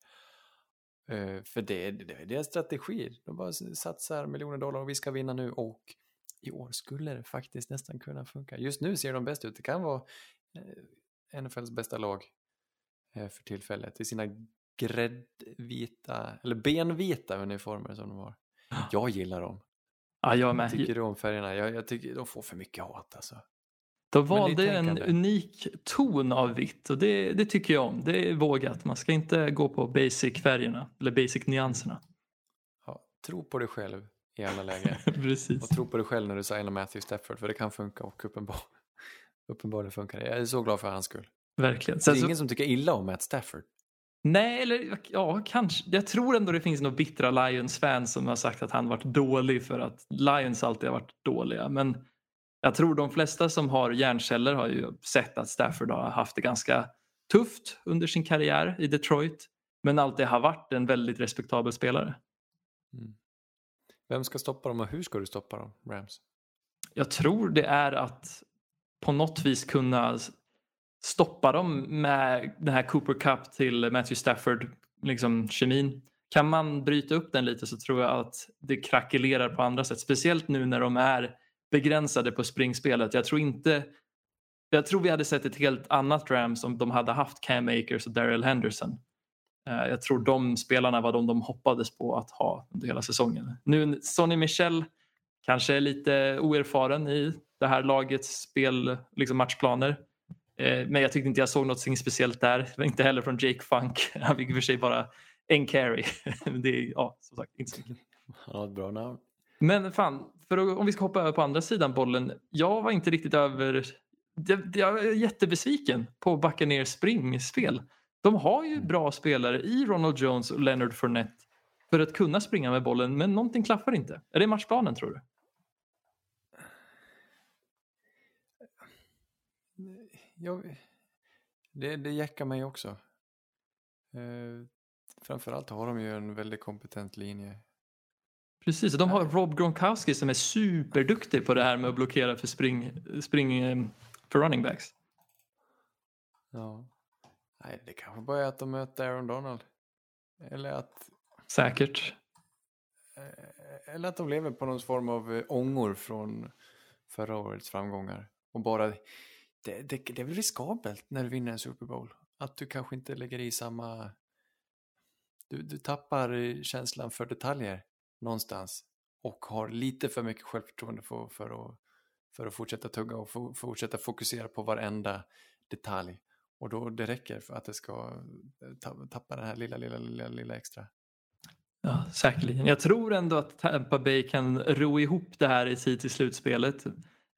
Uh, för det, det är deras strategi. De bara satsar miljoner dollar och vi ska vinna nu och i år skulle det faktiskt nästan kunna funka. Just nu ser de bäst ut. Det kan vara uh, NFLs bästa lag uh, för tillfället i sina gräddvita, eller benvita uniformer som de har. Jag gillar dem. Ja, jag med. Jag tycker om färgerna. Jag, jag, tycker de får för mycket hat alltså. De valde en unik ton av vitt och det, det, tycker jag om. Det är vågat. Man ska inte gå på basic-färgerna eller basic-nyanserna. Ja, tro på dig själv i alla lägen. Precis. Och tro på dig själv när du signar Matthew Stafford för det kan funka och uppenbar, uppenbarligen funkar det. Jag är så glad för hans skull. Verkligen. Sen det är så... ingen som tycker illa om Matt Stafford. Nej, eller ja, kanske. Jag tror ändå det finns några bittra Lions-fans som har sagt att han varit dålig för att Lions alltid har varit dåliga. Men jag tror de flesta som har hjärnceller har ju sett att Stafford har haft det ganska tufft under sin karriär i Detroit. Men alltid har varit en väldigt respektabel spelare. Mm. Vem ska stoppa dem och hur ska du stoppa dem, Rams? Jag tror det är att på något vis kunna stoppa dem med den här Cooper Cup till Matthew Stafford liksom kemin. Kan man bryta upp den lite så tror jag att det krackelerar på andra sätt. Speciellt nu när de är begränsade på springspelet. Jag tror inte jag tror vi hade sett ett helt annat Rams om de hade haft Cam Akers och Daryl Henderson. Eh, jag tror de spelarna var de de hoppades på att ha under hela säsongen. Nu Sonny Michel kanske är lite oerfaren i det här lagets spel, liksom matchplaner. Eh, men jag tyckte inte jag såg något speciellt där. Inte heller från Jake Funk. Han fick i och för sig bara en carry. det är ja, som sagt inte så mycket. Han har ett bra namn. Men fan, för om vi ska hoppa över på andra sidan bollen. Jag var inte riktigt över... Jag är jättebesviken på Buccaneers springspel. De har ju bra spelare i Ronald Jones och Leonard Fournette för att kunna springa med bollen, men någonting klaffar inte. Är det matchplanen tror du? jag, Det, det jäckar mig också. Eh, framförallt har de ju en väldigt kompetent linje. Precis, de har Rob Gronkowski som är superduktig på det här med att blockera för spring, spring eh, för running backs. Ja. Nej, det kanske bara är att de möter Aaron Donald. Eller att, Säkert. eh, eller att de lever på någon form av eh, ångor från förra årets framgångar. Och bara, det, det, det är väl riskabelt när du vinner en Super Bowl. Att du kanske inte lägger i samma... Du, du tappar känslan för detaljer någonstans. Och har lite för mycket självförtroende för, för, att, för att fortsätta tugga och for, fortsätta fokusera på varenda detalj. Och då det räcker för att det ska eh, ta- tappa den här lilla, lilla, lilla, lilla extra. Ja, säkerligen. Jag tror ändå att Tampa Bay kan ro ihop det här i tid till slutspelet.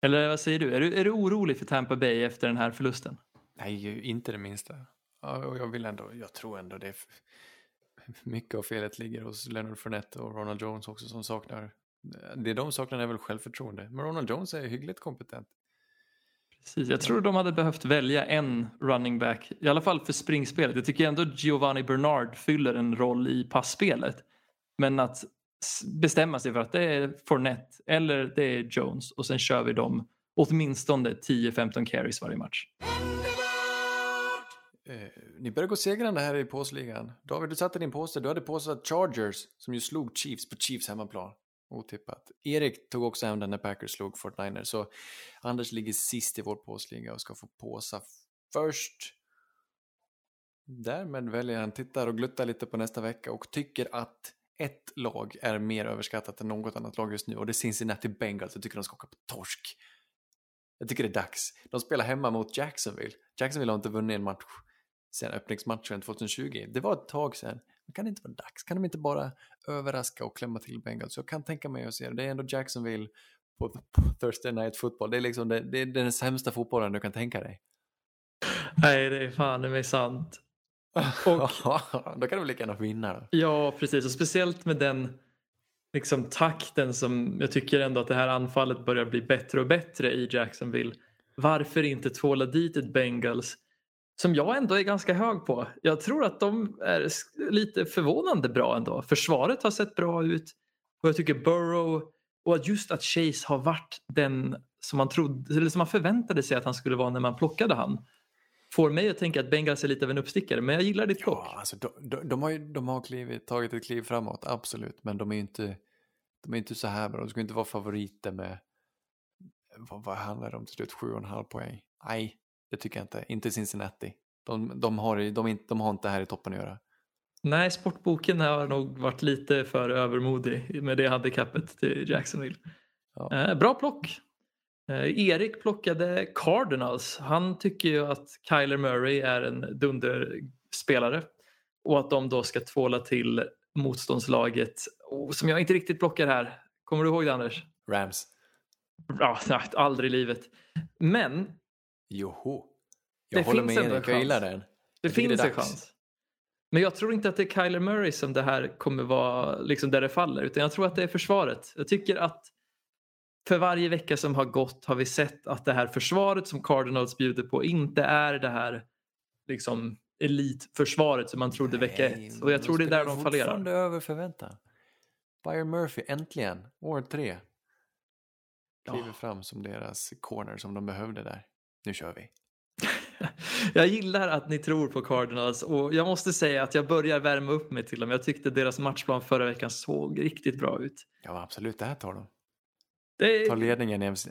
Eller vad säger du? Är, du? är du orolig för Tampa Bay efter den här förlusten? Nej, inte det minsta. Ja, och jag vill ändå, jag tror ändå det mycket av felet ligger hos Leonard Fournette och Ronald Jones också som saknar, det de saknar är väl självförtroende. Men Ronald Jones är hyggligt kompetent. Precis. Jag tror de hade behövt välja en running back, i alla fall för springspelet. Jag tycker ändå Giovanni Bernard fyller en roll i passspelet. Men att bestämma sig för att det är Fournette eller det är Jones och sen kör vi dem åtminstone 10-15 carries varje match. Eh, ni börjar gå segrande här i påsligan. David, du satte din påse. Du hade påsat Chargers som ju slog Chiefs på Chiefs hemmaplan. Otippat. Erik tog också hem den när Packers slog 49ers. Så Anders ligger sist i vår påsliga och ska få påsa först. Därmed väljer han, tittar och gluttar lite på nästa vecka och tycker att ett lag är mer överskattat än något annat lag just nu och det är Cincinnati Bengals. Jag tycker de ska åka på torsk. Jag tycker det är dags. De spelar hemma mot Jacksonville. Jacksonville har inte vunnit en match sen öppningsmatchen 2020. Det var ett tag sedan. Men kan det inte vara dags? Kan de inte bara överraska och klämma till Bengals? Jag kan tänka mig att se det. Det är ändå Jacksonville på, på Thursday Night Football. Det är liksom det, det är den sämsta fotbollen du kan tänka dig. Nej, det är fan det är sant. Och, då kan de lika gärna vinna då. ja, precis. Och speciellt med den liksom, takten som jag tycker ändå att det här anfallet börjar bli bättre och bättre i Jacksonville. Varför inte tvåla dit ett Bengals som jag ändå är ganska hög på. Jag tror att de är lite förvånande bra ändå. Försvaret har sett bra ut och jag tycker Burrow och att just att Chase har varit den som man trodde, eller som man förväntade sig att han skulle vara när man plockade han får mig att tänka att Bengals är lite av en uppstickare men jag gillar ditt plock. Ja, alltså de, de, de har ju de har klivit, tagit ett kliv framåt, absolut. Men de är inte, de är inte så här bra. De ska inte vara favoriter med, vad, vad handlar det om till slut, 7,5 poäng? Nej, det tycker jag inte. Inte Cincinnati. De, de, har, de, de, har inte här i toppen att göra. Nej, sportboken har nog varit lite för övermodig med det handikappet till Jacksonville. Ja. Eh, bra plock. Eh, Erik plockade Cardinals. Han tycker ju att Kyler Murray är en dunderspelare och att de då ska tvåla till motståndslaget oh, som jag inte riktigt plockar här. Kommer du ihåg det Anders? Rams. Ja, nej, aldrig i livet. Men Joho. Jag Det håller finns med ändå en Erik, jag gillar den. det finns det en chans. Men jag tror inte att det är Kyler Murray som det här kommer vara liksom där det faller utan jag tror att det är försvaret. Jag tycker att för varje vecka som har gått har vi sett att det här försvaret som Cardinals bjuder på inte är det här liksom elitförsvaret som man trodde vecka Nej, ett. Och jag tror det är där de fallerar. fortfarande över förväntan. Byron Murphy, äntligen, år tre. Kliver Ja. fram som deras corner som de behövde där. Nu kör vi. Jag gillar att ni tror på Cardinals och jag måste säga att jag börjar värma upp mig till dem. Jag tyckte deras matchplan förra veckan såg riktigt bra ut. Ja, absolut, det här tar de. Det Ta ledningen i NFC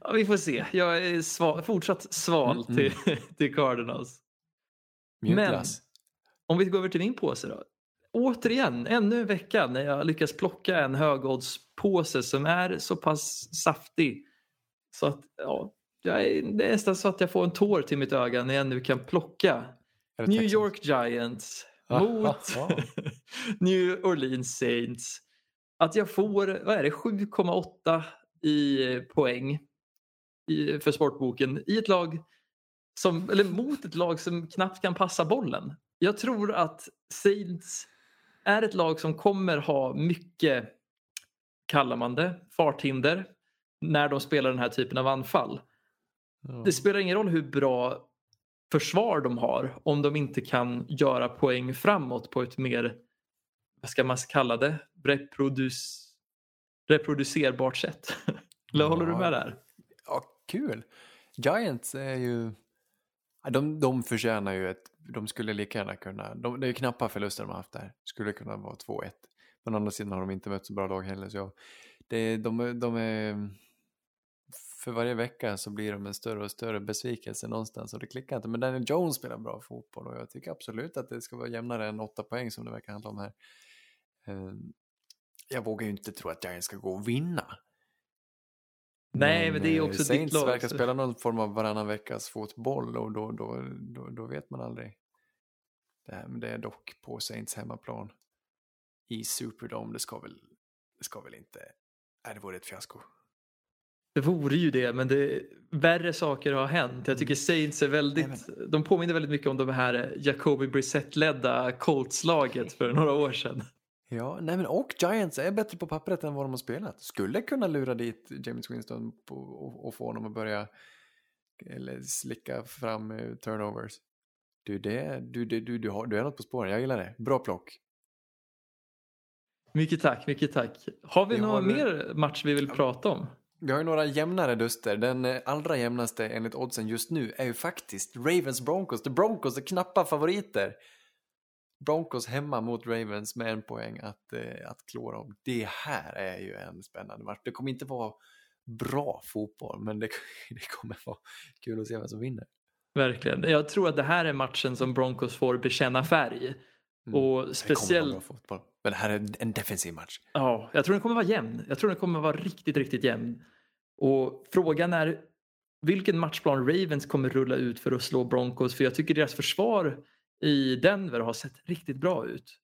ja, vi får se. Jag är sval, fortsatt sval Mm, till, till Cardinals. Mjukglass. Om vi går över till min påse då. Återigen, ännu en vecka när jag lyckas plocka en högoddspåse som är så pass saftig. Så att, ja, är, det är nästan så att jag får en tår till mitt öga när jag nu kan plocka New? York Giants mot. New Orleans Saints. Att jag får, vad är det, 7,8 i poäng i, för sportboken i ett lag som, eller mot ett lag som knappt kan passa bollen. Jag tror att Saints är ett lag som kommer ha mycket, kallar man det, farthinder när de spelar den här typen av anfall. Ja. Det spelar ingen roll hur bra försvar de har om de inte kan göra poäng framåt på ett mer, vad ska man kalla det, reproduc reproducerbart sätt. Eller håller du med där? Ja, kul. Giants är ju... De, de förtjänar ju ett... De skulle lika gärna kunna... De, det är knappa förluster de har haft där. Skulle kunna vara 2-1. Men å andra sidan har de inte mött så bra lag heller. Så det, de, de är... För varje vecka så blir de en större och större besvikelse någonstans och det klickar inte. Men Daniel Jones spelar bra fotboll och jag tycker absolut att det ska vara jämnare än åtta poäng som det verkar handla om här. Ehm, jag vågar ju inte tro att Giants ska gå och vinna. Nej, men det är eh, också Saints ditt lag. verkar spela någon form av varannan veckas fotboll och då, då, då, då vet man aldrig. Det, här, men det är dock på Saints hemmaplan i Superdome. Det ska väl, det ska väl inte... Nej, det vore ett fiasko. Det vore ju det, men det, värre saker har hänt. Jag tycker Saints är väldigt, Nej, de påminner väldigt mycket om de här Jacoby Brissett-ledda Colts-laget för några år sedan. Ja, nej men och Giants är bättre på pappret än vad de har spelat. Skulle kunna lura dit James Winston på, och, och få honom att börja eller slicka fram eh, turnovers. Du, det, du, du, du, du, har, du är något på spåren, jag gillar det. Bra plock. Mycket tack, mycket tack. Har vi, Vi någon har- mer match vi vill prata om? Vi har ju några jämnare duster. Den eh, allra jämnaste enligt oddsen just nu är ju faktiskt Ravens Broncos. The Broncos är knappa favoriter. Broncos hemma mot Ravens med en poäng att, eh, att klå dem. Det här är ju en spännande match. Det kommer inte vara bra fotboll, men det, det kommer vara kul att se vem som vinner. Verkligen. Jag tror att det här är matchen som Broncos får bekänna färg. Mm. Och Det kommer vara speciellt. Men det här är en defensiv match. ja, jag tror den kommer vara jämn. Jag tror den kommer vara riktigt, riktigt jämn. Och frågan är vilken matchplan Ravens kommer rulla ut för att slå Broncos. För jag tycker deras försvar i Denver har sett riktigt bra ut.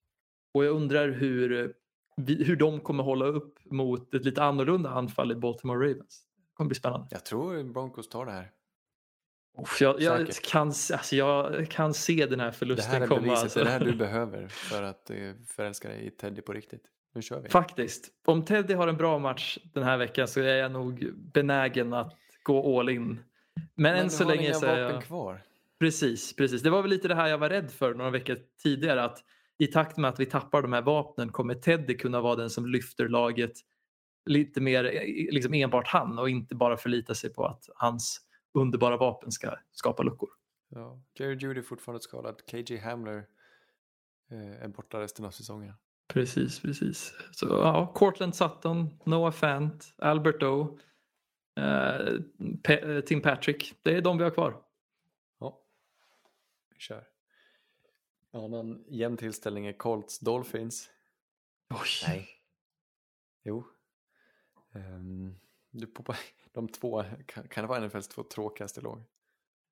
Och jag undrar hur, hur de kommer hålla upp mot ett lite annorlunda anfall i Baltimore Ravens. Det kommer bli spännande. Jag tror Broncos tar det här. Jag, jag, kan, alltså jag kan se den här Det förlusten här är komma. beviset. alltså. Det är det här du behöver för att eh, förälska dig i Teddy på riktigt. Nu kör vi. Faktiskt. Om Teddy har en bra match den här veckan så är jag nog benägen att gå all in. Men, än du så länge så är jag... kvar. Precis, precis. Det var väl lite det här jag var rädd för några veckor tidigare. Att i takt med att vi tappar de här vapnen kommer Teddy kunna vara den som lyfter laget lite mer eh, liksom enbart han och inte bara förlita sig på att hans underbara vapen ska skapa luckor. Ja. Jerry Judy är fortfarande skadad. KJ Hamler eh, är borta resten av säsongen. Precis, precis. Så ja, Cortland Sutton, Noah Fant, Albert O, eh, Pe- eh, Tim Patrick. Det är de vi har kvar. Ja, vi kör. En annan jämn tillställning är Colts Dolphins. Oj. Nej. Jo. Um, du poppar, de två, kan, kan det vara NFLs två tråkigaste lag?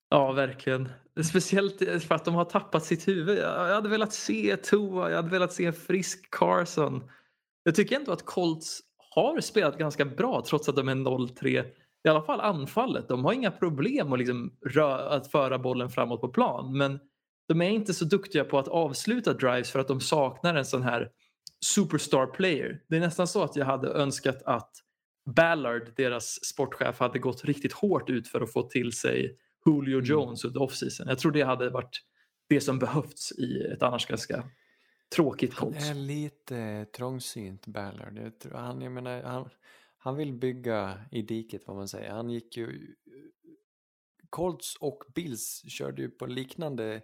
Ja, verkligen. Speciellt för att de har tappat sitt huvud. Jag hade velat se Tua, jag hade velat se en frisk Carson. Jag tycker ändå att Colts har spelat ganska bra trots att de är 0-3. I alla fall anfallet. De har inga problem att, liksom att föra bollen framåt på plan. Men de är inte så duktiga på att avsluta drives för att de saknar en sån här superstar player. Det är nästan så att jag hade önskat att Ballard, deras sportchef, hade gått riktigt hårt ut för att få till sig Julio Mm. Jones under offseason. Jag tror det hade varit det som behövts i ett annars ganska tråkigt Han Colts. är lite trångsynt Ballard. Jag tror, han, jag menar, han, han vill bygga i diket vad man säger. Han gick ju... Colts och Bills körde ju på liknande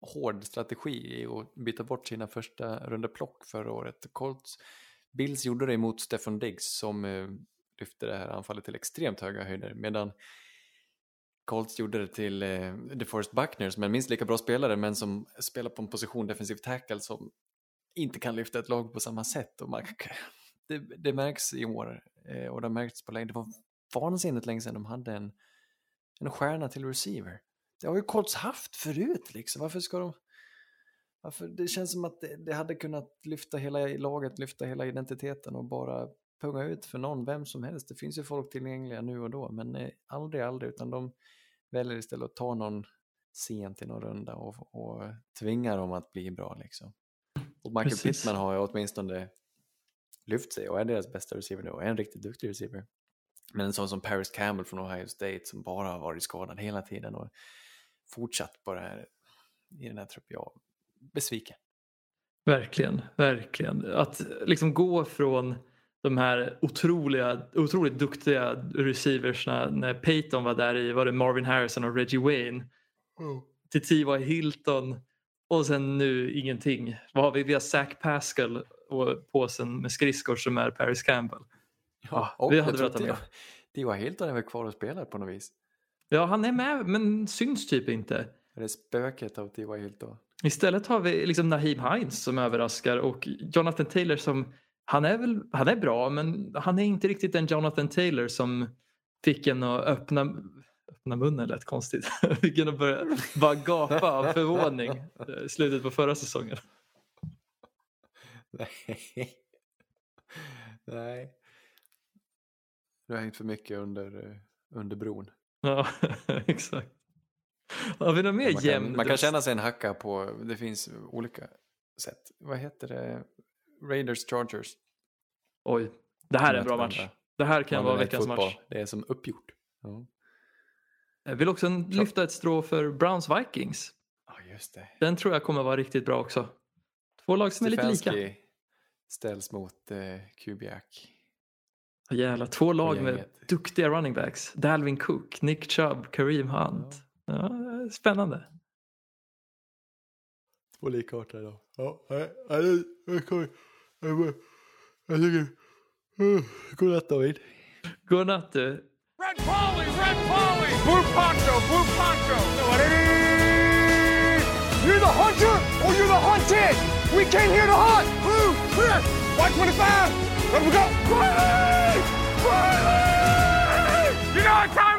hård strategi i att byta bort sina första runda plock förra året. Colts, Bills gjorde det mot Stefan Diggs som eh, lyfte det här anfallet till extremt höga höjder medan Colts gjorde det till eh, DeForest Buckner som är minst lika bra spelare men som spelar på en position defensiv tackle som inte kan lyfta ett lag på samma sätt. Och man, det, det märks i år eh, och det har märkts på länge. Det var vansinnigt länge sedan de hade en, en stjärna till receiver. Det har ju Colts haft förut liksom. Varför ska de... Varför? Det känns som att det, det hade kunnat lyfta hela laget, lyfta hela identiteten och bara punga ut för någon, vem som helst. Det finns ju folk tillgängliga nu och då, men eh, aldrig, aldrig, utan de väljer istället att ta någon sent i någon runda och, och tvinga dem att bli bra liksom. Och Michael Precis. Pittman har ju åtminstone lyft sig och är deras bästa receiver nu och är en riktigt duktig receiver. Men en sån som Paris Campbell från Ohio State som bara har varit skadad hela tiden och fortsatt på det här i den här truppen. Jag besviken. Verkligen, verkligen. Att liksom gå från de här otroliga, otroligt duktiga receiversna när Peyton var där i, var det Marvin Harrison och Reggie Wayne. Till T.Y. Hilton och sen nu ingenting. Vad har vi? Vi har Zach Pascal och påsen med skridskor som är Paris Campbell. Ja, och vi hade velat ha med. T.Y. Hilton är väl kvar och spelar på något vis. Ja, han är med men syns typ inte. Är det spöket av T.Y. Hilton? Istället har vi liksom Naheem Hines som överraskar och Jonathan Taylor som han är, väl, han är bra men han är inte riktigt den Jonathan Taylor som fick en att öppna, öppna munnen lät konstigt. fick en att börja bara gapa av förvåning i slutet på förra säsongen. Nej. Nej. Du har hängt för mycket under, eh, under bron. Ja, exakt. Har vi något mer Man jämn kan, man kan känna sig en hacka på, det finns olika sätt. Vad heter det? Raiders Chargers. Oj, det här är en bra match. Det här kan vara veckans match. Det är som uppgjort. Ja, Jag vill också lyfta ett strå för Browns Vikings. ja just det. Den tror jag kommer vara riktigt bra också. Två lag som är lite lika. Stefanski ställs mot eh, Kubiak. Ja, Jävla, två lag med duktiga running backs. Dalvin Cook, Nick Chubb, Kareem Hunt. Ja, spännande. Två likartade då. Ja, nej, nej, jag kommer... Jag tycker... Godnatt David. Godnatt du. Red Polly, Red Polly! Blue Poncho, Blue Poncho! You're the hunter or you're the hunted. We came here to hunt. Blue, clear. White 25. Let we go. Riley! Riley! You know what time